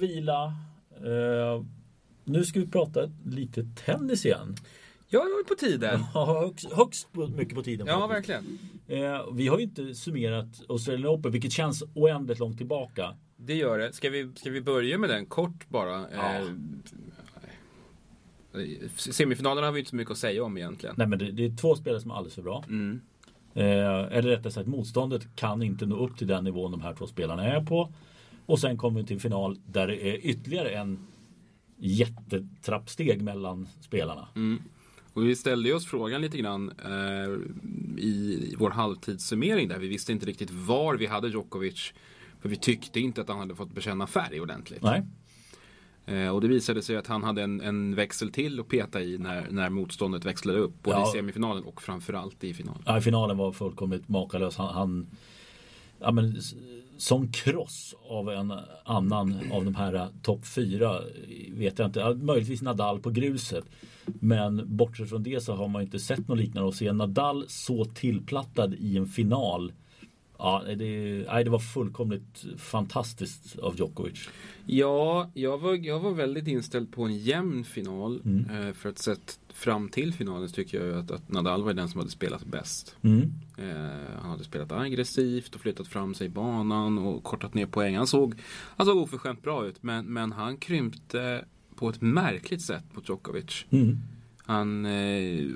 Vila. Eh, nu ska vi prata lite tennis igen. Ja, det var på tiden. Ja, högst, högst på, mycket på tiden. Ja, faktiskt. verkligen. Eh, vi har ju inte summerat Australian Open, vilket känns oändligt långt tillbaka. Det gör det. Ska vi, ska vi börja med den kort bara? Ja. Eh, semifinalerna har vi inte så mycket att säga om egentligen. Nej, men det, det är två spelare som är alldeles för bra. Mm. Eh, eller rättare sagt, motståndet kan inte nå upp till den nivån de här två spelarna är på. Och sen kommer vi till final där det är ytterligare en jättetrappsteg mellan spelarna. Mm. Och vi ställde oss frågan lite grann eh, i vår halvtidssummering där. Vi visste inte riktigt var vi hade Djokovic. För vi tyckte inte att han hade fått bekänna färg ordentligt. Nej, Eh, och det visade sig att han hade en, en växel till att peta i när, när motståndet växlade upp. Både Ja. i semifinalen och framförallt i finalen. ja, finalen var fullkomligt makalös. Han, han ja, men, som kross av en annan av de här eh, topp fyra vet jag inte. Möjligtvis Nadal på gruset. Men bortsett från det så har man inte sett något liknande. Och se Nadal så tillplattad i en final. Ja, det, nej, det var fullkomligt fantastiskt av Djokovic. Ja, jag var, jag var väldigt inställd på en jämn final. Mm. Eh, för att sett fram till finalen så tycker jag att, att Nadal var den som hade spelat bäst. Mm. Eh, han hade spelat aggressivt och flyttat fram sig i banan och kortat ner poäng. Han såg, han såg oförskämt bra ut men, men han krympte på ett märkligt sätt mot Djokovic. Mm. Han, eh,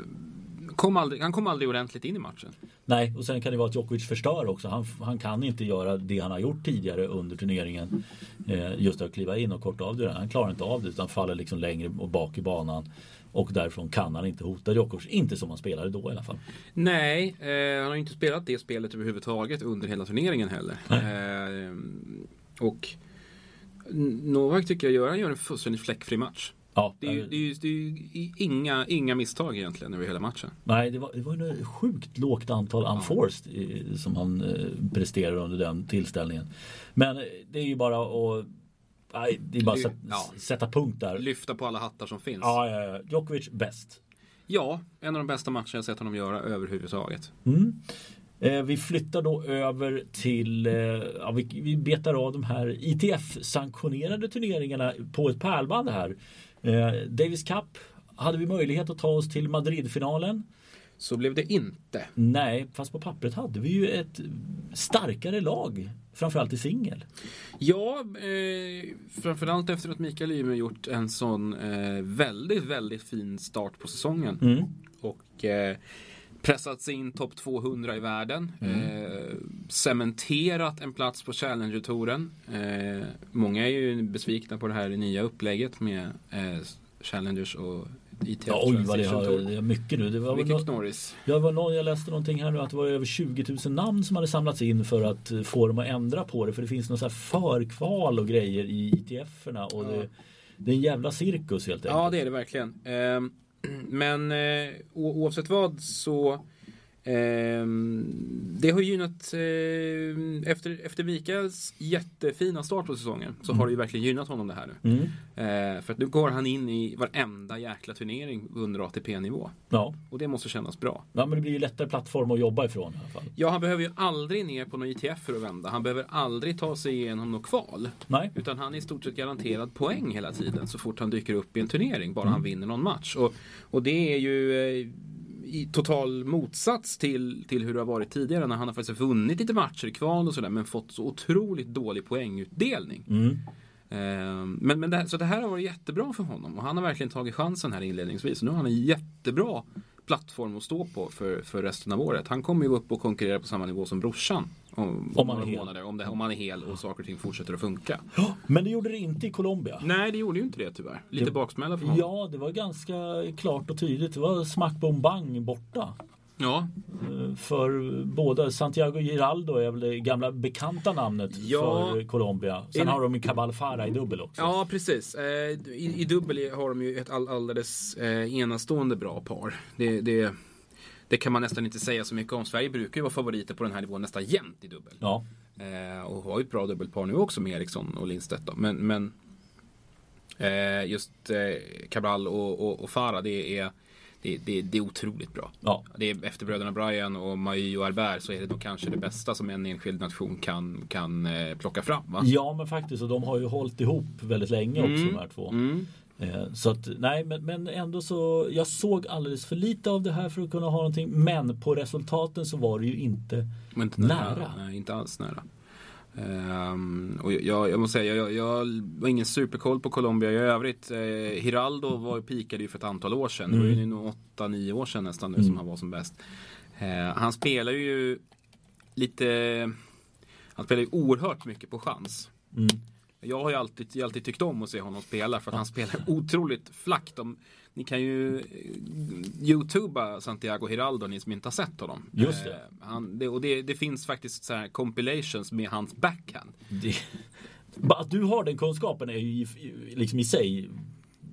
kom aldrig, han kom aldrig ordentligt in i matchen. Nej, och sen kan det vara att Djokovic förstör också. Han, han kan inte göra det han har gjort tidigare under turneringen. Eh, just att kliva in och korta av det. där. Han klarar inte av det utan faller liksom längre och bak i banan. Och därifrån kan han inte hota Djokovic. Inte som han spelade då i alla fall. Nej, eh, han har ju inte spelat det spelet överhuvudtaget under hela turneringen heller. Eh, och Novak tycker jag gör, han gör en fullständigt fläckfri match. Ja, Det är ju, eh, det är ju, det är ju i- inga, inga misstag egentligen över hela matchen. Nej, det var, det var ju ett sjukt lågt antal unforced eh, som han eh, presterade under den tillställningen. Men eh, det är ju bara att nej, det är bara att sätta, Ja. sätta punkt där. Lyfta på alla hattar som finns. Ja, ja, ja. Djokovic bäst. Ja, en av de bästa matcherna jag sett honom göra överhuvudtaget. Mm. Eh, vi flyttar då över till, eh, ja, vi, vi betar av de här ITF-sanktionerade turneringarna på ett pärlband här. Eh, Davis Cup hade vi möjlighet att ta oss till Madrid-finalen. Så blev det inte. Nej, fast på pappret hade vi ju ett starkare lag. Framförallt i singel. Ja, eh, framförallt efter att Mikael Ymer gjort en sån eh, väldigt, väldigt fin start på säsongen. Mm. Och eh, pressat sig in topp 200 i världen. Eh, cementerat en plats på Challenger-touren. Eh, många är ju besvikna på det här nya upplägget med eh, Challengers och ITF Ja, oj vad det har, det är mycket nu. Det var väl Mycket nå- knorris. jag, var någon, jag läste någonting här nu att det var över 20 000 namn som hade samlats in för att eh, få dem att ändra på det. För det finns här förkval och grejer i ITF-erna. Och det, det är en jävla cirkus helt enkelt. Ja, det är det verkligen. Ehm, men eh, oavsett vad så det har gynnat eh, efter, efter Mikaels jättefina start på säsongen så har det ju verkligen gynnat honom det här nu. Mm. Eh, för att nu går han in i varenda jäkla turnering under ATP-nivå. Ja. Och det måste kännas bra. ja, men det blir ju lättare plattform att jobba ifrån i alla fall. Ja, han behöver ju aldrig ner på någon ITF för att vända. Han behöver aldrig ta sig igenom något kval. Nej. Utan han är i stort sett garanterad poäng hela tiden så fort han dyker upp i en turnering. Bara han vinner någon match. Och, och det är ju eh, i total motsats till, till hur det har varit tidigare när han har faktiskt vunnit lite matcher kval och sådär men fått så otroligt dålig poängutdelning. Mm. Eh, Men, men det, så det här har varit jättebra för honom och han har verkligen tagit chansen här inledningsvis. Nu har han en jättebra plattform att stå på för, för resten av året. Han kommer ju upp och konkurrera på samma nivå som brorsan. Om, Om några är hel. månader, om, det, om han är hel och saker och ting fortsätter att funka. Men det gjorde det inte i Colombia. Nej, det gjorde ju inte det tyvärr. Lite Det- baksmälla för honom. Ja, det var ganska klart och tydligt. Det var smack bom bang borta. Ja, Eh, För båda. Santiago Giraldo är väl det gamla bekanta namnet Ja. för Colombia. Sen En- har de ju Cabal i dubbel också. ja precis. Eh, I, I dubbel har de ju ett all, alldeles eh, enastående bra par. Det, det, det kan man nästan inte säga så mycket om. Sverige brukar ju vara favoriter på den här nivån nästan jämt i dubbel. Ja. Och har ju ett bra dubbelpar nu också med Eriksson och Lindstedt. Då. Men, men just eh, Cabral och, och, och Farah det är det, det, det är otroligt bra. Ja. Det är, efter bröderna Brian och Mayu och Albert så är det nog kanske det bästa som en enskild nation kan, kan eh, plocka fram. Va? ja men faktiskt och de har ju hållit ihop väldigt länge också de här två. Mm. Eh, Så att nej men, men ändå så Jag såg alldeles för lite av det här för att kunna ha någonting Men på resultaten så var det ju inte inte Nära. nära. Nej, inte alls nära. Ehm, och jag, jag måste säga, jag, jag har ingen superkoll på Colombia i övrigt. Uh, Hiraldo var, pikade ju för ett antal år sedan. Det var ju nog 8-9 år sedan nästan nu som han var som bäst. Eh, han spelar ju lite... Han spelar ju oerhört mycket på chans. mm, Jag har ju alltid, alltid tyckt om att se honom spela för att han spelar otroligt flackt. Ni kan ju eh, youtuba Santiago Hiraldo, ni som inte har sett honom. Just det. Eh, han, det och det, det finns faktiskt så här compilations med hans backhand. det, Att du har den kunskapen är ju liksom i sig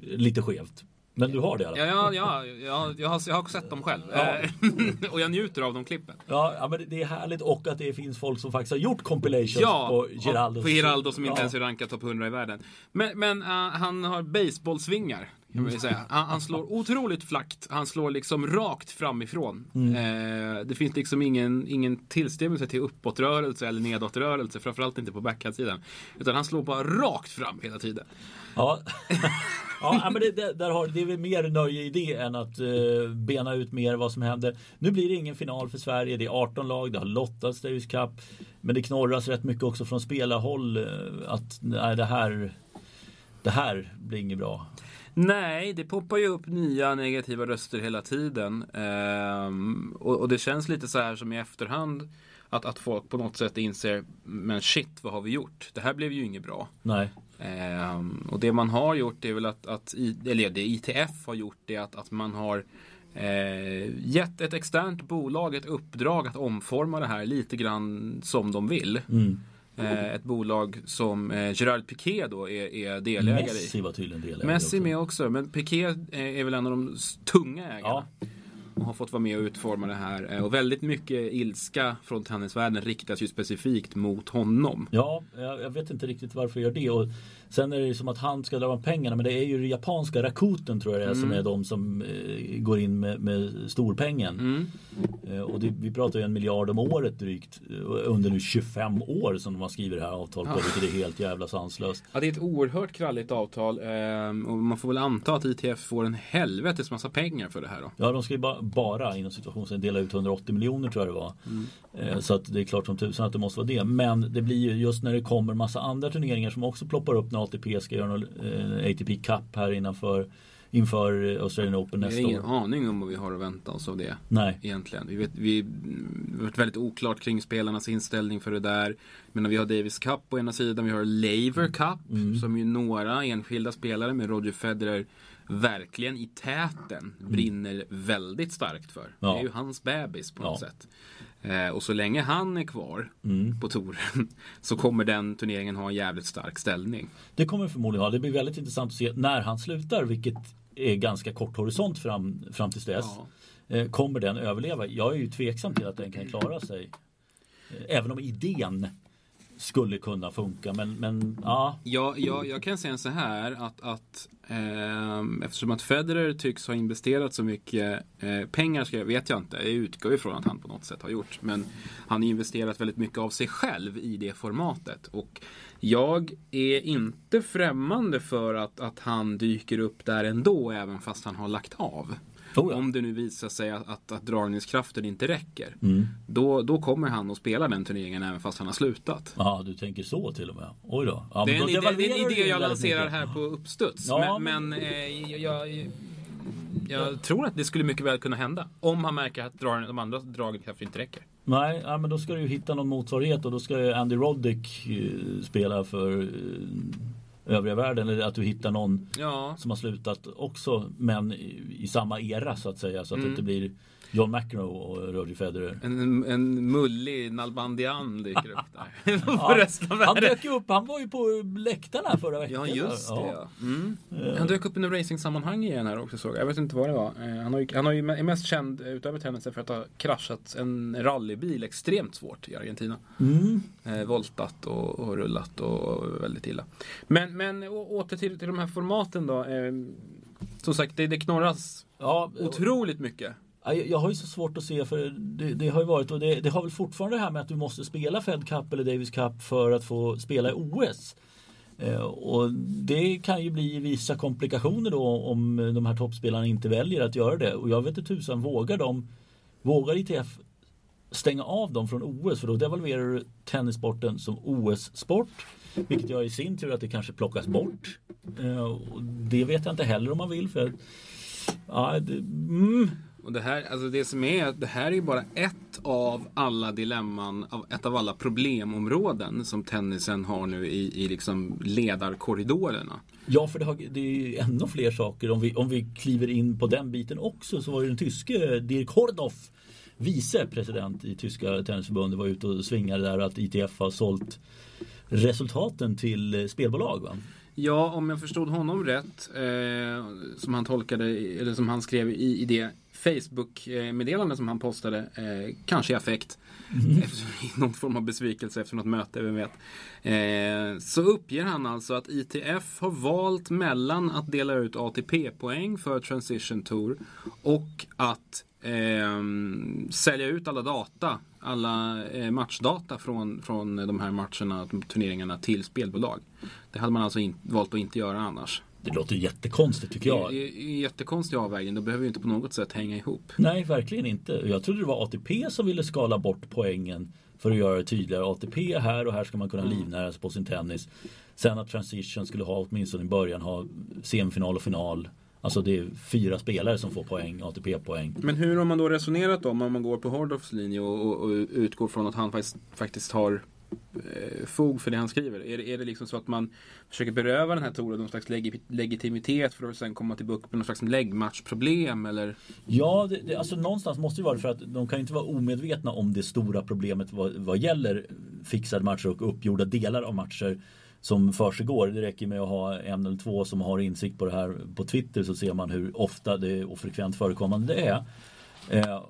lite skevt Men du har det i alla fall Ja, ja, ja, ja jag, har, jag har sett dem själv. Ja. Eh, och jag njuter av de klippen. Ja, ja men det- är härligt och att det finns folk som faktiskt har gjort compilations Ja, på Giraldos på Giraldo som inte ens är rankad topp 100 i världen. Men, men eh, han har baseballsvingar. Man ju säga. Han, han slår otroligt flackt. Han slår liksom rakt framifrån. Mm. Eh, det finns liksom ingen, ingen tillstymmelse till uppåtrörelse eller nedåtrörelse. Framförallt inte på backhandsidan. Utan han slår bara rakt fram hela tiden. Ja, ja men det, det, där har, det är väl mer nöje i det än att eh, bena ut mer vad som händer. Nu blir det ingen final för Sverige. Det är 18 lag, det har lottats Davis Cup. Men det knorras rätt mycket också från spelarhåll eh, att nej, det här det här blir inget bra. Nej, det poppar ju upp nya negativa röster hela tiden. Ehm, och, och det känns lite så här som i efterhand att, att folk på något sätt inser, men shit, vad har vi gjort? Det här blev ju inget bra. Nej. Ehm, och det man har gjort är väl att, att eller det ITF har gjort det att, att man har eh, gett ett externt bolag ett uppdrag att omforma det här lite grann som de vill. Mm. Eh, ett bolag som eh, Gerard Piqué då är, är delägare i. Messi var tydligen delägare Messi också. med också, men Piqué är väl en av de tunga ägarna. Ja. Och har fått vara med och utforma det här. Eh, Och väldigt mycket ilska från tennisvärlden riktas ju specifikt mot honom. Ja, jag, jag vet inte riktigt varför jag gör det. Och sen är det ju som att han ska dra pengarna men det är ju det japanska Rakuten tror jag det är som är de som eh, går in med, med storpengen. Mm. Eh, och det, vi pratar ju en miljard om året drygt eh, under nu 25 år som de har skrivit det här avtalet på vilket är helt jävla sanslöst. Ja, det är ett oerhört kralligt avtal. ehm, Och man får väl anta att ITF får en helvetes massa pengar för det här då. Ja, de ska ju bara, bara inom situationen dela ut 180 miljoner tror jag det var. Eh, Så att det är klart som tusan att det måste vara det. Men det blir ju just när det kommer massa andra turneringar som också ploppar upp ATP ska göra någon eh, ATP Cup här innanför inför eh, Australian Open Vi har nästa ingen år. aning om vad vi har att vänta oss av det. Nej. Egentligen. Vi vet, vi, har varit väldigt oklart kring spelarnas inställning för det där. Men vi har Davis Cup på ena sidan, vi har Laver Cup som ju några enskilda spelare med Roger Federer verkligen i täten brinner väldigt starkt för. Ja. Det är ju hans bebis på något Ja. sätt. Eh, och så länge han är kvar på touren så kommer den turneringen ha en jävligt stark ställning. Det kommer förmodligen ha. Det blir väldigt intressant att se när han slutar vilket är ganska kort horisont fram, fram tills dess. Ja. Eh, Kommer den överleva? Jag är ju tveksam till att den kan klara sig. Eh, Även om idén skulle kunna funka. Men, men ja, Ja, jag, jag kan säga så här att, att eh, eftersom att Federer tycks ha investerat så mycket eh, pengar, ska jag, vet jag inte. Jag utgår ifrån att han på något sätt har gjort. Men han har investerat väldigt mycket av sig själv i det formatet. Och jag är inte främmande för att, att han dyker upp där ändå, även fast han har lagt av. Oh ja. Om det nu visar sig att, att, att dragningskraften inte räcker. Mm. Då, då kommer han att spela den turneringen även fast han har slutat. ja, du tänker så till och med. Oj då. Ja, Det är, en då idé, det är en idé jag lanserar här på uppstuds. Ja, men men eh, jag, jag, tror att det skulle mycket väl kunna hända. Om han märker att dra- de andra dragen kanske inte räcker. Nej, ja, men då ska du ju hitta någon motsvarighet och då ska ju Andy Roddick eh, spela för eh, övriga världen. Eller att du hittar någon Ja, som har slutat också men i, i samma era så att säga. Så att Mm. det inte blir John McEnroe och Roger Federer. en, en mullig Nalbandian dyker upp där. Ja, han dök ju upp, han var ju på läktaren här förra veckan. Ja, just det. Ja. Mm. Han dök upp i racingsammanhang igen här också såg jag. Jag vet inte vad det var. Eh, Han, har ju, han har ju är mest känd utöver tennisen för att ha kraschat en rallybil extremt svårt i Argentina. Mm. eh, voltat och, och rullat och väldigt illa. Men, men åter till, till de här formaten då. Eh, som sagt, det, det knorras Ja, Otroligt mycket. Ja, Jag jag har ju så svårt att se för det, det har ju varit och det, det har väl fortfarande det här med att du måste spela Fed Cup eller Davis Cup för att få spela i OS. Eh, och det kan ju bli vissa komplikationer då om de här toppspelarna inte väljer att göra det. Och jag vet inte tusan, vågar de, vågar ITF stänga av dem från OS? För då devalverar du tennissporten som OS-sport. Vilket gör i sin tur att det kanske plockas bort. Eh, och det vet jag inte heller om man vill. för ja, det, mm. Och det här, alltså det som är, det här är bara ett av alla dilemman, ett av alla problemområden som tennisen har nu i, i liksom ledarkorridorerna. Ja, för det, har, det är ju ännu fler saker. Om vi, om vi kliver in på den biten också så var ju den tyske Dirk Hordoff vicepresident i tyska tennisförbundet var ute och svingade där att ITF har sålt resultaten till eh, spelbolag. Va? Ja, om jag förstod honom rätt, eh, som han tolkade, eller som han skrev i, i det Facebook-meddelande eh, som han postade, eh, kanske i affekt, Mm. efter, någon form av besvikelse efter något möte, vem vet. Eh, så uppger han alltså att ITF har valt mellan att dela ut ATP-poäng för Transition Tour och att eh, sälja ut alla data, alla eh, matchdata från, från de här matcherna, turneringarna till spelbolag. Det hade man alltså in, valt att inte göra annars. Det låter jättekonstigt tycker jag. Jättekonstig avvägning. Det behöver ju inte på något sätt hänga ihop. Nej, verkligen inte. Jag trodde det var ATP som ville skala bort poängen för att göra det tydligare. ATP är här och här ska man kunna Mm. livnära sig på sin tennis. Sen att Transition skulle ha åtminstone i början ha semifinal och final. Alltså det är fyra spelare som får poäng, ATP-poäng. Men hur har man då resonerat om, om man går på Hordoffs linje och, och, och utgår från att han faktiskt, faktiskt har Eh, fog för det han skriver? Är det, är det liksom så att man försöker beröva den här Tore någon slags leg legitimitet för att sen komma till bukt med någon slags läggmatchproblem eller? Ja, det, det, alltså någonstans måste det vara det för att de kan inte vara omedvetna om det stora problemet vad, vad gäller fixade matcher och uppgjorda delar av matcher som försiggår. Det räcker med att ha en eller två som har insikt på det här på Twitter så ser man hur ofta det och frekvent förekommande det är. Eh,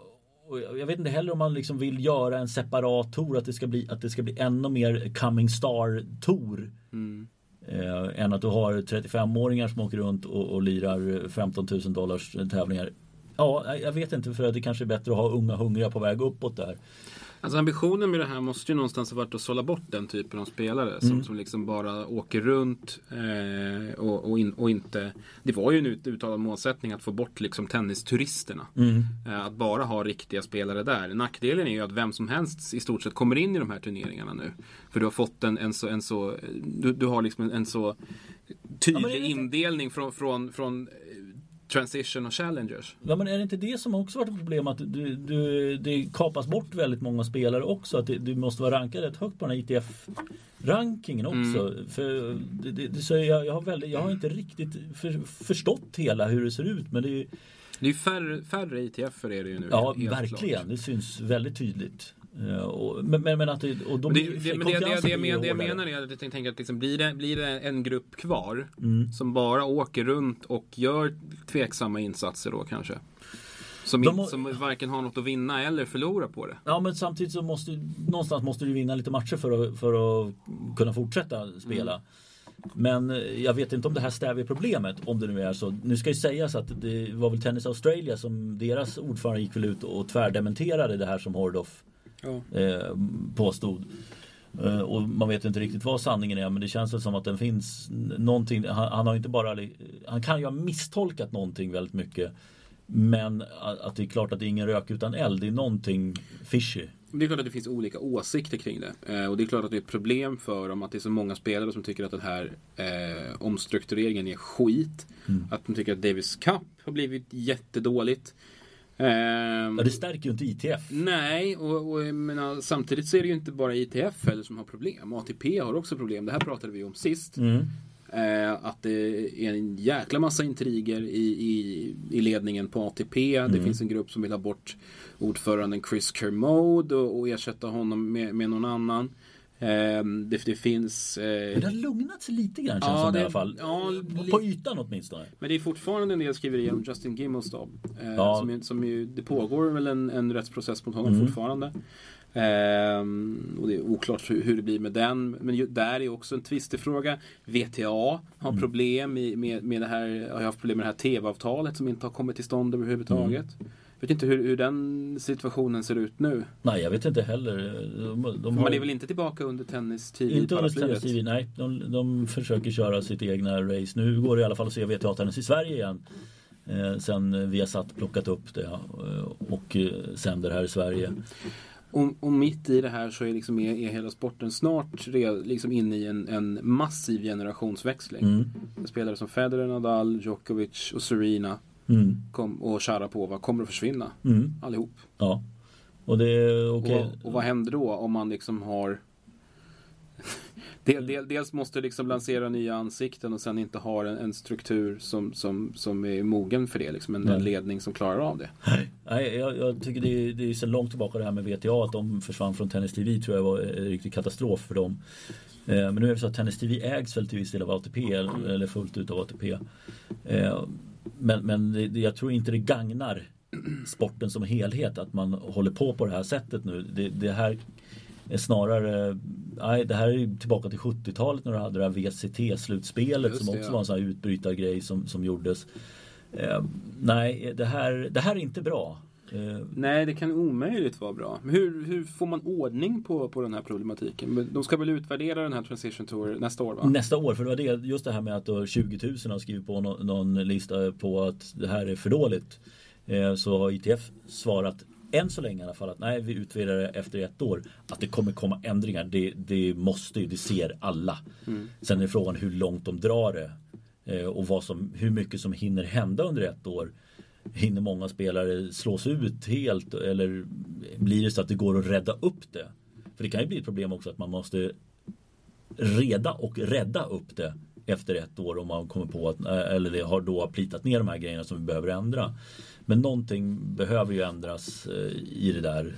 jag vet inte heller om man liksom vill göra en separat tour, att det ska bli, att det ska bli ännu mer coming star tour. Eh, än att du har 35-åringar som åker runt och, och lirar 15 000 dollars tävlingar. Ja, jag vet inte för att det kanske är bättre att ha unga hungriga på väg uppåt där. Alltså ambitionen med det här måste ju någonstans ha varit att sålla bort den typen av spelare som, som liksom bara åker runt eh, och, och, in, och inte Det var ju en ut, uttalad målsättning att få bort liksom tennisturisterna. Eh, att bara ha riktiga spelare där. Nackdelen är ju att vem som helst i stort sett kommer in i de här turneringarna nu. För du har fått en, en så, en så du, du har liksom en, en så tydlig Ja, indelning från, från, från Transition och Challengers. Ja men är det inte det som också varit ett problem att du, du, det kapas bort väldigt många spelare också? Att det, du måste vara rankad rätt högt på den här ITF-rankingen också. För det, det, så jag, jag, har väldigt, jag har inte riktigt för, förstått hela hur det ser ut men det är Det är färre, färre ITF är det ju nu. Ja verkligen, klart. det syns väldigt tydligt. Eh, och, men, men, att det, och Men det, det, men det, det, det, det, jag menar är att jag tänker att liksom, blir, det, blir det en grupp kvar Mm. som bara åker runt och gör tveksamma insatser då kanske. Som, De in, som varken har något att vinna eller förlora på det. Ja men samtidigt så måste någonstans måste du vinna lite matcher för att, för att kunna fortsätta spela. Men eh, jag vet inte om det här stävjar problemet om det nu är så. Nu ska ju sägas att det var väl Tennis Australia som deras ordförande gick väl ut och tvärdementerade det här som Hordoff Ja. eh, påstod. Eh, och man vet inte riktigt vad sanningen är men det känns väl som att den finns någonting. Han, han har inte bara, han kan ju ha misstolkat någonting väldigt mycket. Men att, det är klart att det är ingen rök utan eld. Det är någonting fishy. Det är klart att det finns olika åsikter kring det. Eh, och det är klart att det är ett problem för dem att det är så många spelare som tycker att den här eh, omstruktureringen är skit. Att de tycker att Davis Cup har blivit jättedåligt. Ehm, Ja, det stärker ju inte ITF. Nej, och, och menar, samtidigt så är det ju inte bara ITF heller som har problem. ATP har också problem. Det här pratade vi om sist. Eh, att det är en jäkla massa intriger i, i, i ledningen på ATP. Det finns en grupp som vill ha bort ordföranden Chris Kermode och, och ersätta honom med, med någon annan. Ehm, det, det finns... eh, Men det har lugnat sig lite grann känns Ja, som det, i alla fall. ja, På ytan åtminstone. Men det är fortfarande en del skriverier om Justin Gimelstob. Eh, Ja. som, som ju, det pågår väl en, en rättsprocess mot honom Mm. fortfarande. Ehm, och det är oklart hur, hur det blir med den. Men ju, där är också en tvistig fråga. VTA har Mm. problem i, med, med det här, har haft problem med det här TV-avtalet som inte har kommit till stånd överhuvudtaget. Mm. Vet inte hur, hur den situationen ser ut nu. Nej, jag vet inte heller. De, de har man är väl inte tillbaka under tennis TV inte under paraplyet? Tennis TV, nej. De, de försöker köra sitt egna race. Nu går det i alla fall att se VTA-tennis i Sverige igen. Eh, sen vi har satt plockat upp det eh, och eh, sänder här i Sverige. Och, och mitt i det här så är, liksom, är, är hela sporten snart re, liksom inne i en, en massiv generationsväxling. Mm. Spelare som Federer, Nadal, Djokovic och Serena Mm. kom, och Sharapova kommer att försvinna. Mm. Allihop. Ja. Och det okej. Och, och vad händer då om man liksom har del, del, Dels måste liksom lansera nya ansikten och sen inte har en, en struktur som, som, som är mogen för det. Liksom en, Nej. ledning som klarar av det. Nej, jag, jag tycker det är, det är så långt tillbaka det här med VTA att de försvann från Tennis TV tror jag var en riktig katastrof för dem. Eh, men nu är det så att Tennis TV ägs väl till viss del av ATP eller, eller fullt ut av ATP. Eh, men men det, jag tror inte det gagnar sporten som helhet att man håller på på det här sättet nu. Det, det här är snarare, nej det här är tillbaka till 70-talet när du hade det här VCT-slutspelet som också ja. var en sån här utbrytargrej som, som gjordes. Eh, nej, det här, det här är inte bra. Eh, Nej, det kan omöjligt vara bra. Men hur, hur får man ordning på, på den här problematiken? De ska väl utvärdera den här Transition Tour nästa år va? Nästa år, för det var det, just det här med att då 20 000 har skrivit på någon, någon lista på att det här är för dåligt. Eh, så har ITF svarat än så länge i alla fall att nej vi utvärderar det efter ett år. Att det kommer komma ändringar, det, det måste ju, det ser alla. Sen är frågan hur långt de drar det. Eh, och vad som, hur mycket som hinner hända under ett år. Hinner många spelare slås ut helt eller blir det så att det går att rädda upp det? För det kan ju bli ett problem också att man måste reda och rädda upp det efter ett år om man kommer på att eller det har då plitat ner de här grejerna som vi behöver ändra. Men någonting behöver ju ändras eh, i det där.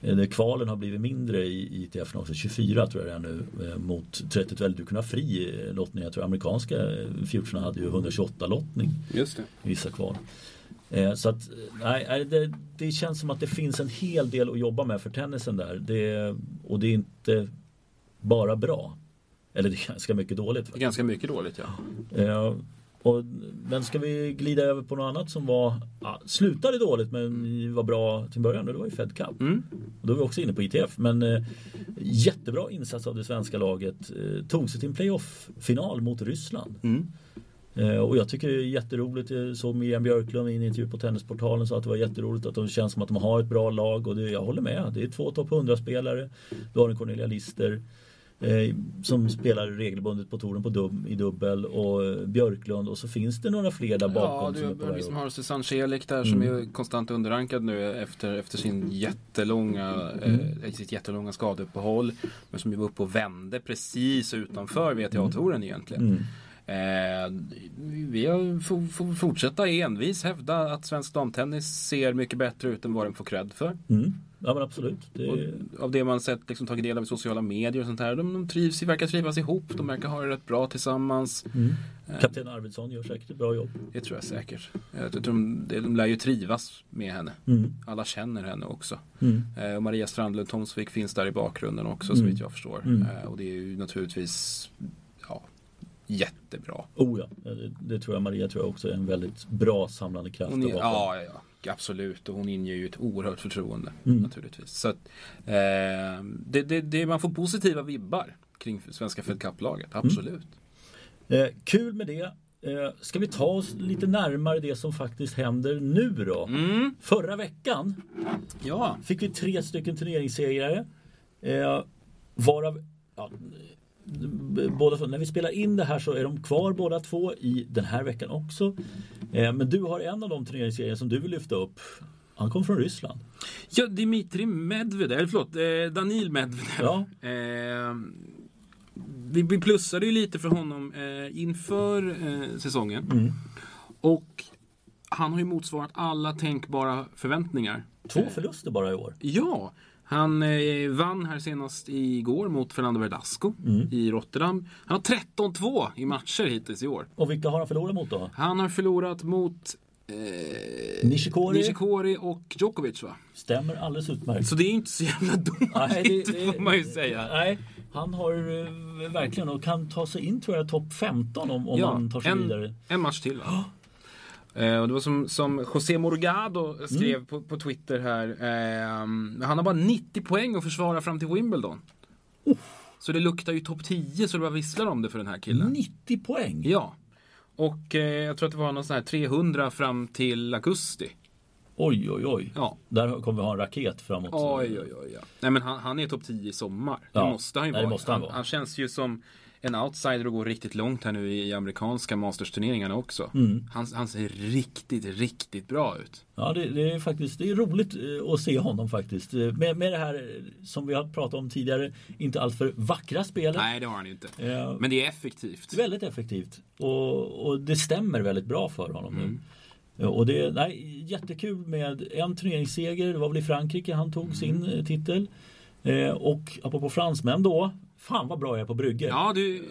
Eh, Kvalen har blivit mindre i ITF också, 24 tror jag det är nu eh, mot 30 väl du kunde ha fri eh, lottning. Jag tror amerikanska eh, futurerna hade ju 128 lottning Just det. i vissa kval. Eh, Så att nej, det, det känns som att det finns en hel del att jobba med för tennisen där. Det, och det är inte bara bra. Eller det är ganska mycket dåligt. Är ganska mycket dåligt ja. Eh, och, men ska vi glida över på något annat som var ja, slutade dåligt men var bra till början. Det var ju Fed Cup. Mm. Och då är vi också inne på ITF. Men eh, jättebra insats av det svenska laget. Eh, tog sig till en playoff-final mot Ryssland. Mm. Eh, och jag tycker det är jätteroligt. Jag såg Miriam Björklund i en intervju på Tennisportalen sa att det var jätteroligt att de känns som att de har ett bra lag och det, jag håller med. Det är två topp 100-spelare. Du har en Cornelia Lister eh, som spelar regelbundet på touren på dub, i dubbel och eh, Björklund och så finns det några fler där Ja, bakom du som är på har Susanne Celik där som Mm. är konstant underrankad nu efter, efter sin jättelånga, eh, sitt jättelånga skadeuppehåll. Men som ju var uppe och vände precis utanför VTA-touren egentligen. Mm. Eh, vi får, fortsätta envis hävda att svensk damtennis ser mycket bättre ut än vad den får cred för. Mm. Ja men absolut. Det, av det man sett, liksom, tagit del av i sociala medier och sånt här. De, de trivs, verkar trivas ihop, de verkar ha det rätt bra tillsammans. mm. Kapten Arvidsson gör säkert ett bra jobb. Det tror jag säkert. Jag tror de, de, lär ju trivas med henne. Mm. Alla känner henne också. Mm. Eh, och Maria Strandlund Tomsvik finns där i bakgrunden också Mm. så vitt jag förstår. Mm. Eh, och det är ju naturligtvis jättebra. Oh ja, det, det tror jag Maria tror jag också är en väldigt bra samlande kraft. Hon ja, ja, ja, absolut. Och hon inger ju ett oerhört förtroende Mm. naturligtvis. Så att, eh, det, det, det, man får positiva vibbar kring svenska Fed Cup-laget, Mm. absolut. Eh, kul med det. Eh, ska vi ta oss lite närmare det som faktiskt händer nu då? Mm. Förra veckan Ja, fick vi tre stycken turneringssegrare. Eh, varav ja, båda, när vi spelar in det här så är de kvar båda två i den här veckan också. Eh, men du har en av de turneringsserier som du vill lyfta upp. Han kom från Ryssland. ja Dimitri Medvedev, eller förlåt, eh, Danil Medvedev. Ja. Eh, vi, vi plussade ju lite för honom eh, inför eh, säsongen. Mm. Och han har ju motsvarat alla tänkbara förväntningar. Två förluster bara i år. Ja, han eh, vann här senast igår mot Fernando Verdasco Mm. i Rotterdam. Han har 13-2 i matcher hittills i år. Och vilka har han förlorat mot då? Han har förlorat mot eh, Nishikori? Nishikori och Djokovic va? Stämmer alldeles utmärkt. Så det är inte så jävla dåligt Nej, det- det- får man ju säga. Nej, han har eh, verkligen och kan ta sig in tror jag topp 15 om, om han tar sig en, vidare. en match till va? Eh, och det var som, som José Morgado skrev Mm. på, på Twitter här. Eh, han har bara 90 poäng att försvara fram till Wimbledon. Så det luktar ju topp 10 så det bara visslar om det för den här killen. 90 poäng? Ja. Och eh, jag tror att det var någon sån här 300 fram till augusti. Oj, oj, oj. Ja. Där kommer vi ha en raket framåt. Oj, oj, oj. Ja. Nej men han, han är topp 10 i sommar. Ja. Det måste han ju Nej, det vara. måste han han, vara. han känns ju som en outsider och går riktigt långt här nu i amerikanska mastersturneringarna också. Mm. Han, han ser riktigt, riktigt bra ut. Ja, det, det är faktiskt det är roligt eh, att se honom faktiskt. Eh, Med, med det här eh, som vi har pratat om tidigare, inte alltför vackra spelet. Nej, det har han inte. Eh, Men det är effektivt. Väldigt effektivt. Och, och det stämmer väldigt bra för honom nu. Mm. Ja, Och det nej, jättekul med en turneringsseger. Det var väl i Frankrike han tog Mm. sin titel. Eh, och apropå fransmän då. Fan vad bra jag är på brygger. Ja, du,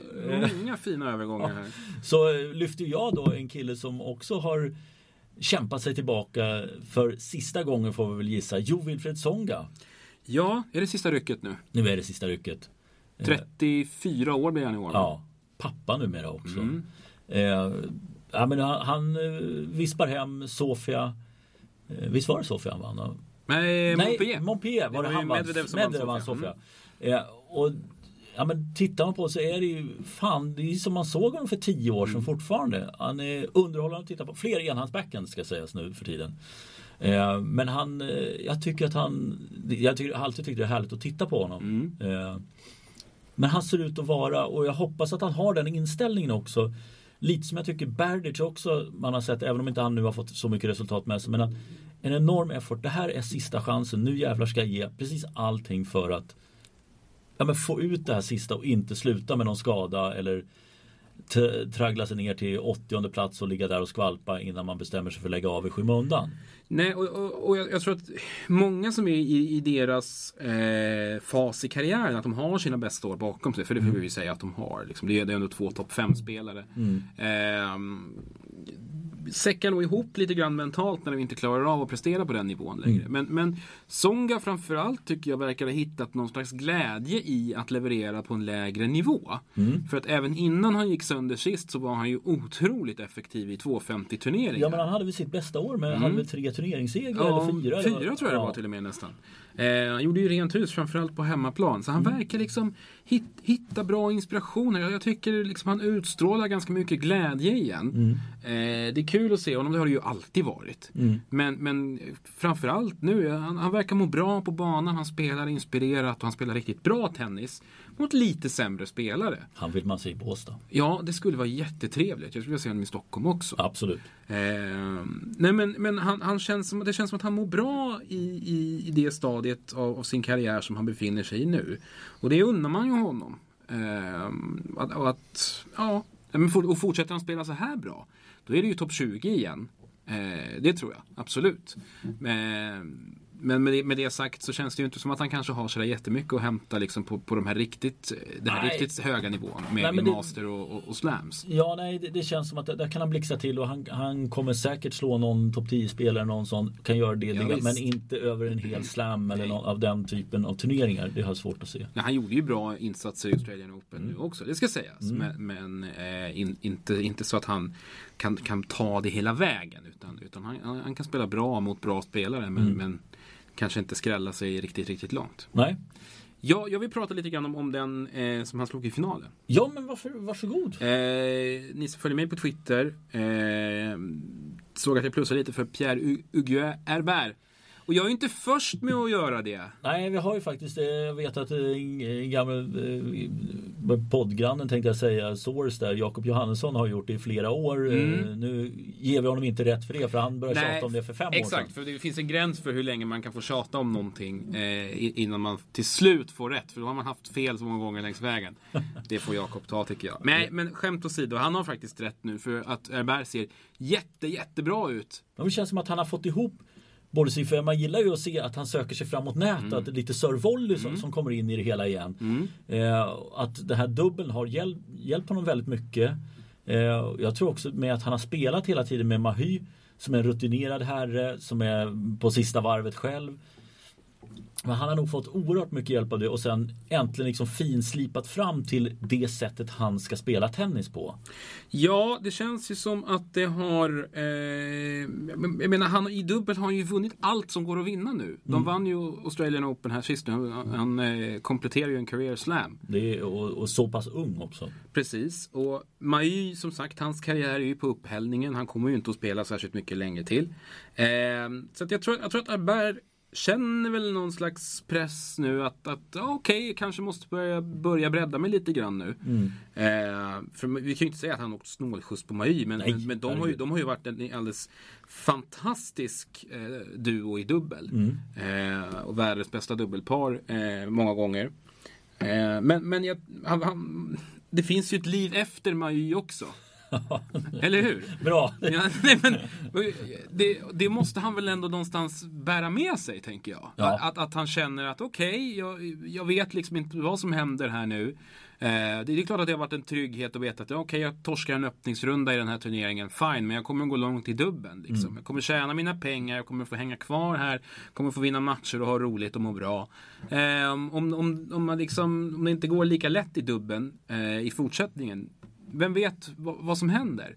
många fina övergångar här. Så eh, lyfter jag då en kille som också har kämpat sig tillbaka för sista gången får vi väl gissa. Jo Wilfred Songa. Ja, är det sista rycket nu? Nu är det sista rycket. 34 år blir han i år. Ja, pappa numera också. Mm. Eh, ja, men han, han eh, vispar hem Sofia. Eh, visst var det Sofia han vann? Nej, Nej, Montpellier. Montpellier var Det det, var han vann. Medvedev vann Sofia. Sofia. Eh, och, ja, men tittar man på så är det ju fan, det är som man såg honom för tio år sedan Mm. fortfarande. Han är underhållande att titta på. Fler enhandsbacken ska sägas nu för tiden. Eh, men han, eh, jag tycker att han, jag tycker, har alltid tyckt det är härligt att titta på honom. Mm. Eh, men han ser ut att vara, och jag hoppas att han har den inställningen också. Lite som jag tycker Berdych också, man har sett, även om inte han nu har fått så mycket resultat med sig. Men att en enorm effort, det här är sista chansen, nu jävlar ska jag ge precis allting för att ja, men få ut det här sista och inte sluta med någon skada eller traggla sig ner till 80 plats och ligga där och skvalpa innan man bestämmer sig för att lägga av i skymundan. Nej, och, och, och jag, jag tror att många som är i, i deras eh, fas i karriären, att de har sina bästa år bakom sig, för det får vi ju säga att de har. Liksom. Det, är, det är ändå två topp 5-spelare. Eh, säckar nog ihop lite grann mentalt när de inte klarar av att prestera på den nivån längre. Men, men Songa framförallt tycker jag verkar ha hittat någon slags glädje i att leverera på en lägre nivå. För att även innan han gick sönder sist så var han ju otroligt effektiv i 250 turneringar. Ja men han hade väl sitt bästa år med, hade väl tre turneringssegrar Ja, eller fyra? fyra eller? tror jag det var till och med nästan. Eh, han gjorde ju rent hus framförallt på hemmaplan. Så han Mm. verkar liksom hit, hitta bra inspirationer. Jag, jag tycker liksom han utstrålar ganska mycket glädje igen. Mm. Eh, det är kul att se honom, det har det ju alltid varit. Mm. Men, men framförallt nu, han, han verkar må bra på banan. Han spelar inspirerat och han spelar riktigt bra tennis. Mot lite sämre spelare. Han vill man se i Båstad. Ja, det skulle vara jättetrevligt. Jag skulle vilja se honom i Stockholm också. Absolut. Eh, nej men, men han, han känns som, det känns som att han mår bra i, i, i det stadiet av, av sin karriär som han befinner sig i nu. Och det unnar man ju honom. Eh, att, och att, ja, men och fortsätter han spela så här bra, då är det ju topp 20 igen. Eh, det tror jag, absolut. Men, men med det, med det sagt så känns det ju inte som att han kanske har sådär jättemycket att hämta liksom på, på de här riktigt, den här Nej. riktigt höga nivån med Nej, det- master och, och, och slams. Ja, nej, det, det känns som att där, kan han blixtra till och han, han kommer säkert slå någon topp 10-spelare, någon sån, kan göra det, Ja, men inte över en hel slam eller någon, av den typen av turneringar. Det har jag svårt att se. Ja, han gjorde ju bra insatser i Australian Open nu också, det ska sägas. Men, men eh, in, inte, inte så att han kan, kan ta det hela vägen. Utan, utan han, han han kan spela bra mot bra spelare men, men kanske inte skrälla sig riktigt, riktigt långt. Nej. Ja, jag vill prata lite grann om, om den eh, som han slog i finalen. Ja, men varför, varsågod. Eh, ni som följer mig på Twitter eh, såg att jag plussade lite för Pierre Huguet Herbert. Och jag är inte först med att göra det. Nej, vi har ju faktiskt, eh, jag vet att en, en gammal eh, poddgrannen tänkte jag säga, Source där, Jakob Johannesson har gjort det i flera år. Mm. Nu ger vi honom inte rätt för det, för han började tjata om det för fem exakt, år sedan. Exakt, för det finns en gräns för hur länge man kan få tjata om någonting eh, innan man till slut får rätt. För då har man haft fel så många gånger längs vägen. Det får Jakob ta tycker jag. Nej, men skämt åsido, han har faktiskt rätt nu för att Herbert ser jätte, jättebra ut. det känns som att han har fått ihop för man gillar ju att se att han söker sig framåt nät, mm. lite Sir Volley som, mm. som kommer in i det hela igen. Mm. Eh, att det här dubbeln har hjälp, hjälpt honom väldigt mycket. Eh, jag tror också med att han har spelat hela tiden med Mahy som är en rutinerad herre som är på sista varvet själv. Men han har nog fått oerhört mycket hjälp av det och sen äntligen liksom finslipat fram till det sättet han ska spela tennis på. Ja, det känns ju som att det har... Eh, jag menar, han, i dubbel har han ju vunnit allt som går att vinna nu. De mm. vann ju Australian Open här sist. Han, han eh, kompletterar ju en career slam. Det är, och, och, så pass ung också. Precis. Och Mai, som sagt, hans karriär är ju på upphällningen. Han kommer ju inte att spela särskilt mycket längre till. Eh, så jag, tror, jag tror att Albert känner väl någon slags press nu att, att okej, okay, kanske måste börja, börja bredda mig lite grann nu. Mm. Eh, för vi kan ju inte säga att han åkt snålskjuts på Marie, men, Nej, men, men de, har ju, de har ju varit en alldeles fantastisk eh, duo i dubbel. Mm. Eh, och världens bästa dubbelpar eh, många gånger. Eh, men men jag, han, han, det finns ju ett liv efter Marie också. Eller hur? Bra. Ja, nej, men, det, det, måste han väl ändå någonstans bära med sig, tänker jag. Ja. Att, att han känner att okej, okay, jag, jag vet liksom inte vad som händer här nu. Eh, det är klart att det har varit en trygghet att veta att okej, okay, jag torskar en öppningsrunda i den här turneringen. Fine, men jag kommer gå långt i dubben. Liksom. Mm. Jag kommer tjäna mina pengar, jag kommer få hänga kvar här, kommer få vinna matcher och ha roligt och må bra. Eh, om, om, om, man liksom, om det inte går lika lätt i dubben eh, i fortsättningen, vem vet vad, som händer?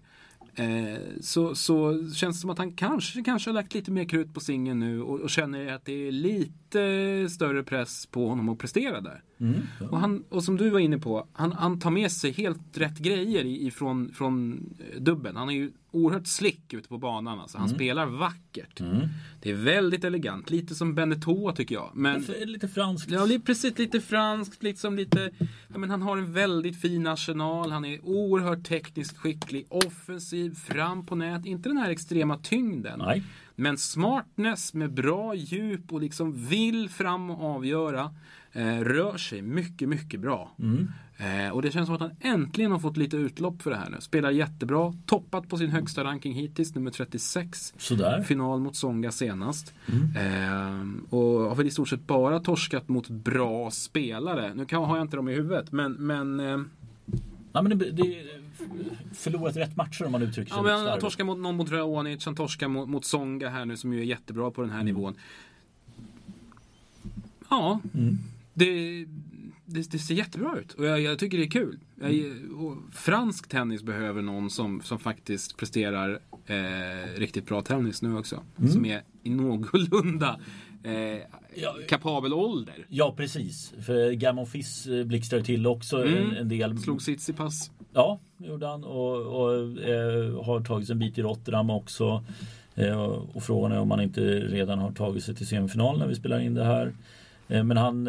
Eh, så, så känns det som att han kanske, kanske har lagt lite mer krut på singeln nu och, och, känner att det är lite större press på honom att prestera där. Mm, ja. och, han, och som du var inne på, han, han tar med sig helt rätt grejer ifrån från dubben. Han är ju oerhört slick ute på banan. Alltså. Han mm. spelar vackert. Mm. Det är väldigt elegant. Lite som Beneteau tycker jag. Men, lite, lite franskt. Ja, precis. Lite franskt. Liksom lite, ja, men han har en väldigt fin arsenal. Han är oerhört tekniskt skicklig. Offensiv, fram på nät. Inte den här extrema tyngden. Nej. Men smartness med bra djup och liksom vill fram och avgöra. Eh, rör sig mycket, mycket bra. Mm. Eh, och det känns som att han äntligen har fått lite utlopp för det här nu. Spelar jättebra, toppat på sin högsta ranking hittills, nummer 36. Sådär. Final mot Songa senast. Mm. Eh, och har väl i stort sett bara torskat mot bra spelare. Nu kan, har jag inte dem i huvudet, men... men eh, Ja, men det, det förlorat rätt matcher om man uttrycker sig Ja, men han torskar mot någon mot Raonic, han torskar mot, mot Songa här nu som ju är jättebra på den här mm. nivån. Ja, mm. det, det, det, ser jättebra ut och jag, jag tycker det är kul. Jag, fransk tennis behöver någon som, som faktiskt presterar eh, riktigt bra tennis nu också. Mm. Som är i någorlunda eh, ja, kapabel ålder. Ja, precis. För Gammon Fiss eh, blixtrar till också mm. en, en, del. Slog Tsitsipas. Ja, gjorde han. Och, och eh, har tagit en bit i Rotterdam också. Eh, och frågan är om han inte redan har tagit sig till semifinal när vi spelar in det här. Eh, men han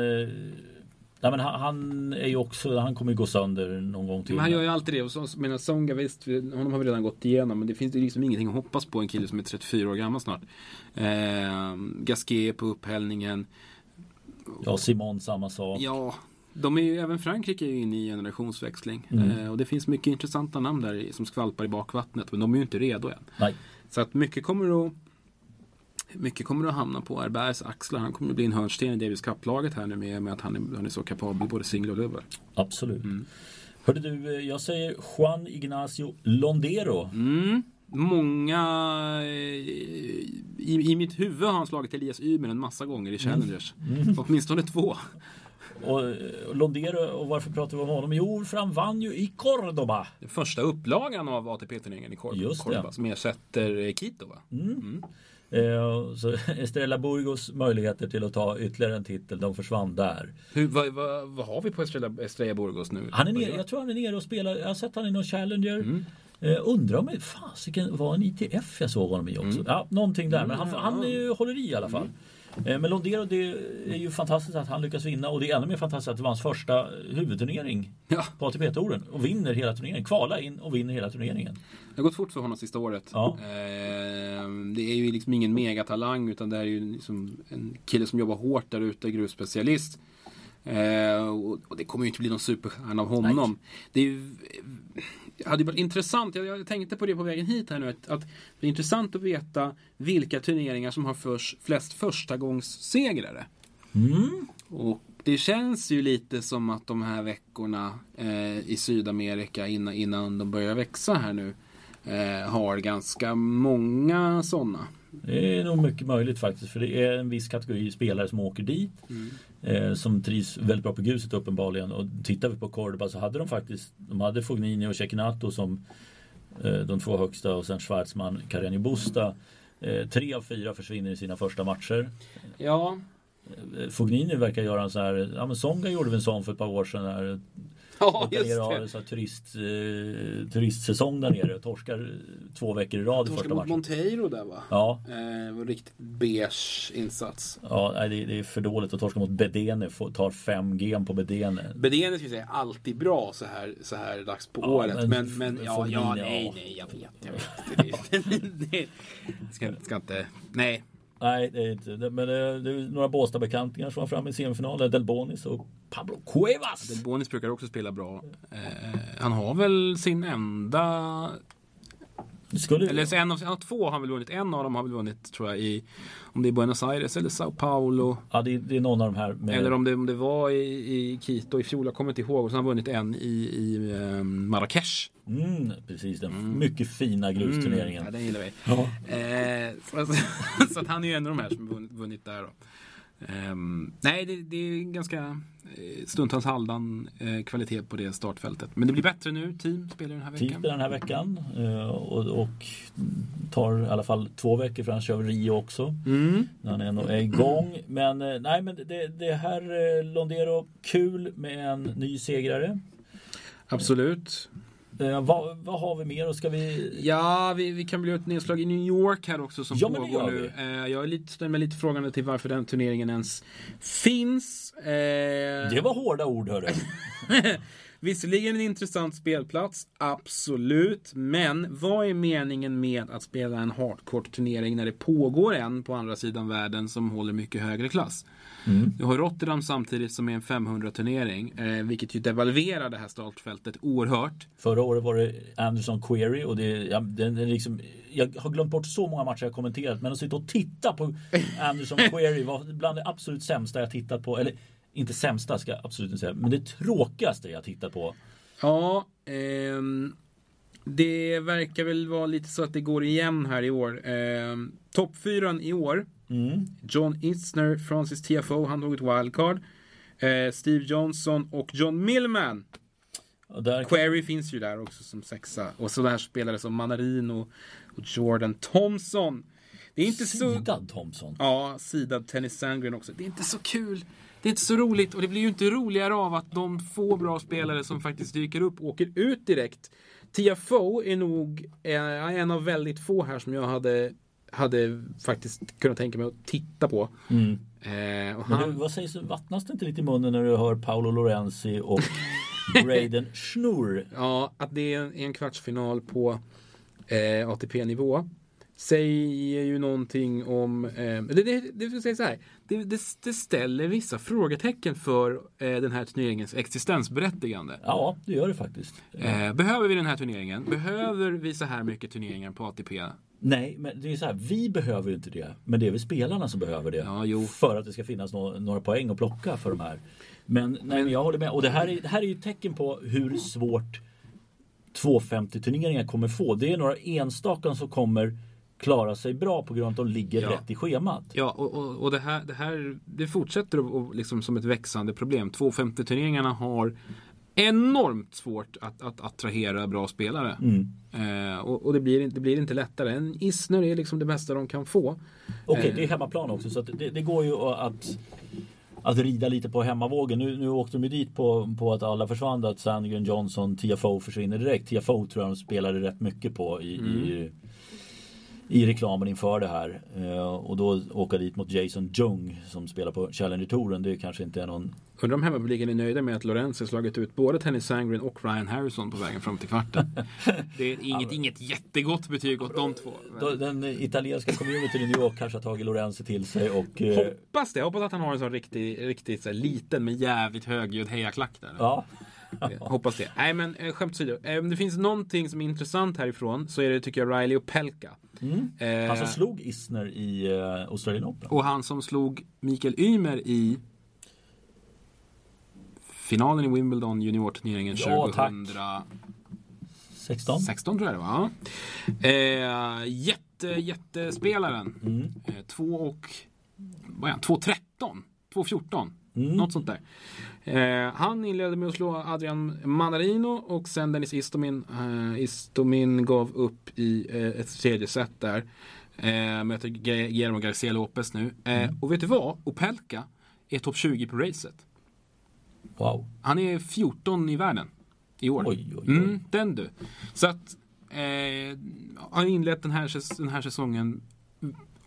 Nej, men han, han, är ju också, han kommer ju gå sönder någon gång till. Men han gör ju alltid det. Och så, menar Songa visst, honom har vi redan gått igenom. Men det finns ju liksom ingenting att hoppas på en kille som är 34 år gammal snart. Eh, Gasquet på upphällningen. Ja, Simon samma sak. Ja, de är ju, även Frankrike är ju inne i generationsväxling. Mm. Eh, och det finns mycket intressanta namn där som skvalpar i bakvattnet. Men de är ju inte redo än. Nej. Så att mycket kommer att mycket kommer att hamna på Herbergs axlar. Han kommer att bli en hörnsten i Davis Cup-laget här nu med, med att han är, han är så kapabel både singel och dubbel. Absolut. Mm. Hörde du, eh, jag säger Juan Ignacio Londero. Mm. Många... Eh, I, I mitt huvud har han slagit Elias Ymer en massa gånger i mm. Challengers. Mm. Mm. Åtminstone två. Och eh, Londero, och varför pratar vi om honom? Jo, för han vann ju i Cordoba. Den första upplagan av ATP-turneringen i Cordoba. Just det. Cordoba som ersätter Quito va? Mm. Mm. Eh, så Estrella Burgos möjligheter till att ta ytterligare en titel, de försvann där. Hur, vad, vad, vad har vi på Estrella, Estrella Burgos nu? Han är nere, jag tror han är nere och spelar, jag har sett han i någon Challenger. Mm. Eh, undrar om det fasiken var en ITF jag såg honom i också. Ja, någonting där. Men han, han är ju, håller i i alla fall. Eh, Men Londero, det är ju fantastiskt att han lyckas vinna och det är ännu mer fantastiskt att det var hans första huvudturnering Ja. på ATP-touren. Och vinner hela turneringen. Kvala in och vinner hela turneringen. Det har gått fort för honom sista året. Ja. Eh, det är ju liksom ingen megatalang utan det är ju liksom en kille som jobbar hårt där ute, grusspecialist. Eh, och, och det kommer ju inte bli någon superstjärna av honom. Det är ju, det hade ju varit intressant, jag, jag tänkte på det på vägen hit här nu, att, att det är intressant att veta vilka turneringar som har förs, flest förstagångssegrare. Mm. Och det känns ju lite som att de här veckorna eh, i Sydamerika innan, innan de börjar växa här nu eh, har ganska många sådana. Det är nog mycket möjligt faktiskt. För det är en viss kategori spelare som åker dit. Eh, som trivs väldigt bra på gruset uppenbarligen. Och tittar vi på Cordoba så hade de faktiskt De hade Fognini och Cecchinato som eh, de två högsta och sen Schwarzman, Carreño Busta. Eh, tre av fyra försvinner i sina första matcher. Ja, Eh, Fognini verkar göra en sån här, ja men Songa gjorde väl en sån för ett par år sedan. Här, ja just har det. här turist, eh, turistsäsong där nere. Torskar två veckor i rad i första mot matchen. Monteiro där va? Ja, Eh, var riktigt beige insats. Ja, nej, det, det är för dåligt att torska mot Bedene. Tar fem gem på Bedene. Bedene jag säga alltid bra så här, så här dags på Ja, året. men Men, men, ja, ja. nej, nej, jag vet. Jag vet. Det, det, det, ska, ska inte, nej. Nej, det är inte det. Men det, det är några Båstad-bekantingar som var framme i semifinalen. Delbonis och Pablo Cuevas. Bonis brukar också spela bra. Eh, han har väl sin enda eller så en av, en av två har väl vunnit. En av dem har väl vunnit tror jag i Om det är Buenos Aires eller Sao Paulo. ja, det, är- det är någon av de här. Med, Eller om det, om det var i, i Quito i fjol. Jag kommer inte ihåg. Och så har han vunnit en i, i eh, Marrakesh. mm, precis, den mycket fina grusturneringen. Ja, den gillar vi. Ja. Eh, så, så, så att han är ju en av de här som har vunnit, vunnit där. Då. Ehm, nej, det, det är ganska eh, stundtals halvdan eh, kvalitet på det startfältet. Men det blir bättre nu. Team spelar den här Team veckan. spelar den här veckan. eh, Och, och tar i alla fall två veckor för han kör Rio också. Mm. När han är igång. Men eh, nej men det, det här eh, Londero, kul med en ny segrare. Absolut. Eh, vad, vad har vi mer? Och ska vi... Ja, vi, vi kan bli ett nedslag i New York här också som Ja, pågår nu. Eh, jag är lite, ställer mig lite frågande till varför den turneringen ens finns. Eh, Det var hårda ord hörru. Visserligen en intressant spelplats, absolut. Men vad är meningen med att spela en hardcourt-turnering när det pågår en på andra sidan världen som håller mycket högre klass? Mm. Du har Rotterdam samtidigt som är en 500-turnering, eh, vilket ju devalverar det här startfältet oerhört. Förra året var det Anderson Query och det, ja, den, den liksom, jag har glömt bort så många matcher jag kommenterat men att sitta och titta på Anderson Query var bland det absolut sämsta jag tittat på. Eller inte sämsta ska jag absolut inte säga men det tråkigaste jag tittat på. Ja, ehm, det verkar väl vara lite så att det går igen här i år. Ehm, Toppfyran i år. Mm. John Isner, Francis TFO, han tog ett wildcard. Eh, Steve Johnson och John Millman. Och där, Query finns ju där också som sexa. Och sådana här spelare som Manarino och Jordan Thompson. Det är inte så... Sidad Thompson. Ja, sidad Tennis Sandgren också. Det är inte så kul. Det är inte så roligt och det blir ju inte roligare av att de få bra spelare som faktiskt dyker upp åker ut direkt. TFO är nog eh, en av väldigt få här som jag hade, hade faktiskt kunnat tänka mig att titta på. Mm. Eh, Men du, han, vad sägs, vattnas det inte lite i munnen när du hör Paolo Lorenzi och Braden Schnurr? ja, att det är en, en kvartsfinal på eh, ATP-nivå säger ju någonting om... Eh, det, det, det säga så här. Det, det, det ställer vissa frågetecken för eh, den här turneringens existensberättigande. Ja, det gör det faktiskt. Eh, behöver vi den här turneringen? Behöver vi så här mycket turneringar på ATP? Nej, men det är så här, vi behöver ju inte det. Men det är väl spelarna som behöver det. Ja, jo. För att det ska finnas nå- några poäng att plocka för de här. Men, nej, men jag håller med. Och det här är, det här är ju ett tecken på hur svårt 250 turneringar kommer få. Det är några enstaka som kommer klara sig bra på grund av att de ligger Ja. rätt i schemat. Ja, och, och, och det, här, det här det fortsätter att liksom som ett växande problem. 250-turneringarna har enormt svårt att, att attrahera bra spelare. Eh, och och det, blir, det blir inte lättare. En Isner är liksom det bästa de kan få. Okej, Eh. det är hemmaplan också så det, det går ju att att rida lite på hemmavågen. Nu, nu åkte de ju dit på, på att alla försvann. Att Sandgren, Johnson, TFO försvinner direkt. TFO tror jag de spelade rätt mycket på i, mm. i, i, reklamen inför det här. Uh, och då åka dit mot Jason Jung som spelar på Challenger-touren. Det kanske inte är någon Undrar om hemmapubliken är nöjda med att Lorenz har slagit ut både Tennis Sangren och Ryan Harrison på vägen fram till kvarten. Det är inget, inget jättegott betyg åt de två. Men... Den italienska communityn i New York kanske har tagit Lorenzi till sig och... Eh, hoppas det. Hoppas att han har en sån riktigt, riktigt så här, liten men jävligt högljudd hejaklack där. Ja. Hoppas det. Nej men eh, skämt åsido. Om eh, det finns någonting som är intressant härifrån så är det tycker jag Riley och Pelka. Mm. Eh, han som slog Isner i uh, Australian Open. Och han som slog Mikael Ymer i finalen i Wimbledon juniorturneringen ja, 2016 16, tror jag det var. Eh, jätte, jättespelaren. Mm. Eh, 2 och vad är han? 2.13? 2.14? Mm. Något sånt där. Eh, han inledde med att slå Adrian Manarino och sen Dennis Istomin. Eh, Istomin gav upp i eh, ett tredje set där. Eh, möter Guillermo Garcia Lopez nu. Eh, mm. Och vet du vad? Opelka är topp 20 på racet. Wow. Han är 14 i världen i år. Oj, oj, oj. Mm, den du. Så att eh, har inlett den här, den här säsongen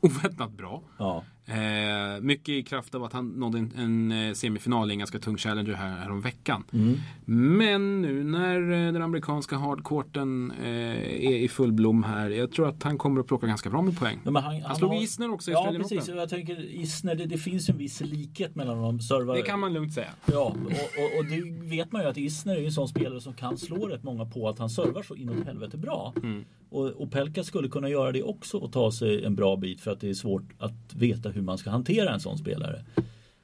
oväntat bra. Ja. Eh, mycket i kraft av att han nådde en, en eh, semifinal i en ganska tung challenger här, här om veckan. Mm. Men nu när eh, den amerikanska hardcourten eh, är i full blom här. Jag tror att han kommer att plocka ganska bra med poäng. han, han, han slog har... Isner också i Ja precis, jag tänker Isner, det, det, finns en viss likhet mellan de servar. Det kan man lugnt säga. Ja, och, och, och det vet man ju att Isner är en sån spelare som kan slå rätt många på att han servar så inåt helvete bra. Mm. Och, och Pelka skulle kunna göra det också och ta sig en bra bit för att det är svårt att veta hur man ska hantera en sån spelare.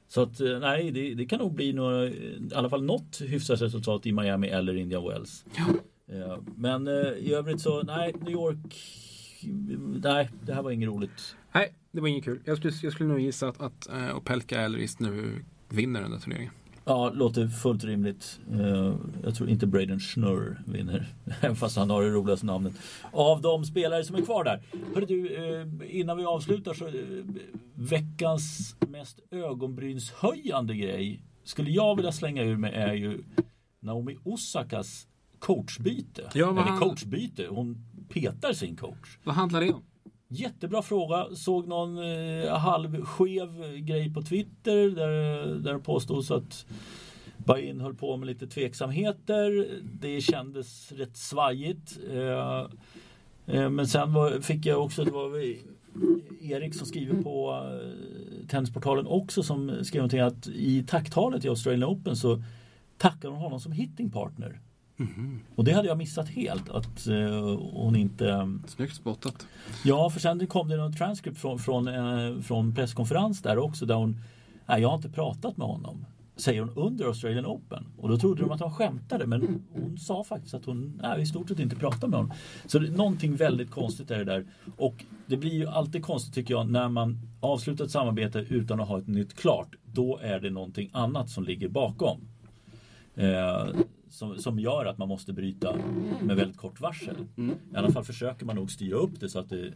Så att eh, nej, det, det kan nog bli några, i alla fall något hyfsat resultat i Miami eller Indian Wells. Ja. Eh, men eh, i övrigt så nej, New York. Nej, det här var inget roligt. Nej, det var inget kul. Jag skulle, jag skulle nog gissa att, att Opelka eller Ist nu vinner den där turneringen. Ja, låter fullt rimligt. Uh, jag tror inte Braden Schnurr vinner. Fast han har det roligaste namnet. Av de spelare som är kvar där. Hörru du, uh, innan vi avslutar så uh, veckans mest ögonbrynshöjande grej skulle jag vilja slänga ur med är ju Naomi Osakas coachbyte. Ja, Eller coachbyte. Hon petar sin coach. Vad handlar det om? Jättebra fråga. Såg någon eh, halvskev grej på Twitter där, där det påstods att Bain höll på med lite tveksamheter. Det kändes rätt svajigt. Eh, eh, men sen var, fick jag också, det var Erik som skriver på eh, Tennisportalen också som skrev någonting att i tacktalet i Australian Open så tackar hon honom som hitting partner. Mm. Och det hade jag missat helt att uh, hon inte... Snyggt spottat. Ja, för sen kom det någon transcript från, från, uh, från presskonferens där också där hon... Nej, jag har inte pratat med honom. Säger hon under Australian Open. Och då trodde de att hon skämtade men hon sa faktiskt att hon nej, i stort sett inte pratade med honom. Så det någonting väldigt konstigt är det där. Och det blir ju alltid konstigt tycker jag när man avslutar ett samarbete utan att ha ett nytt klart. Då är det någonting annat som ligger bakom. Eh, som, som gör att man måste bryta med väldigt kort varsel. Mm. I alla fall försöker man nog styra upp det så att det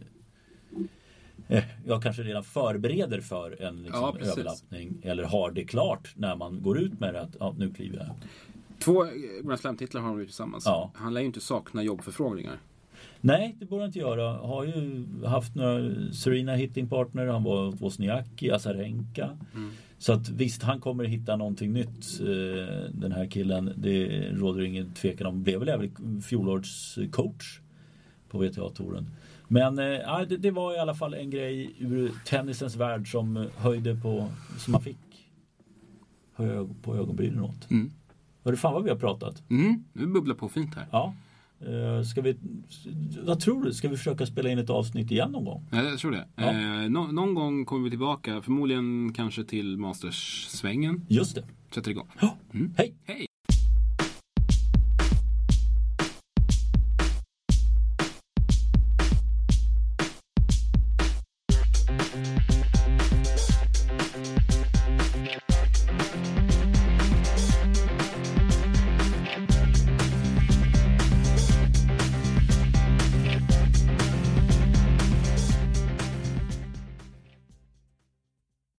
eh, jag kanske redan förbereder för en liksom, ja, överlappning eller har det klart när man går ut med det att ja, nu kliver jag. Två Grand Slam-titlar har de ju tillsammans. Ja. Han lär ju inte sakna jobbförfrågningar. Nej, det borde han inte göra. Har ju haft några Serena hitting partner. Han var hos Wozniacki, Azarenka. Mm. Så att visst, han kommer hitta någonting nytt eh, den här killen. Det råder ingen tvekan om. Blev väl även fjolårets coach på WTA-touren. Men eh, det, det, var i alla fall en grej ur tennisens värld som höjde på, som man fick höja på ögonbrynen åt. Mm. Hörru fan vad vi har pratat. Mm, nu bubblar på fint här. Ja. Uh, ska vi, vad tror du? Ska vi försöka spela in ett avsnitt igen någon gång? Ja, jag tror det. Ja. Eh, no, någon gång kommer vi tillbaka. Förmodligen kanske till Masters-svängen. Just det. Sätter igång. Mm. Hej! Hej!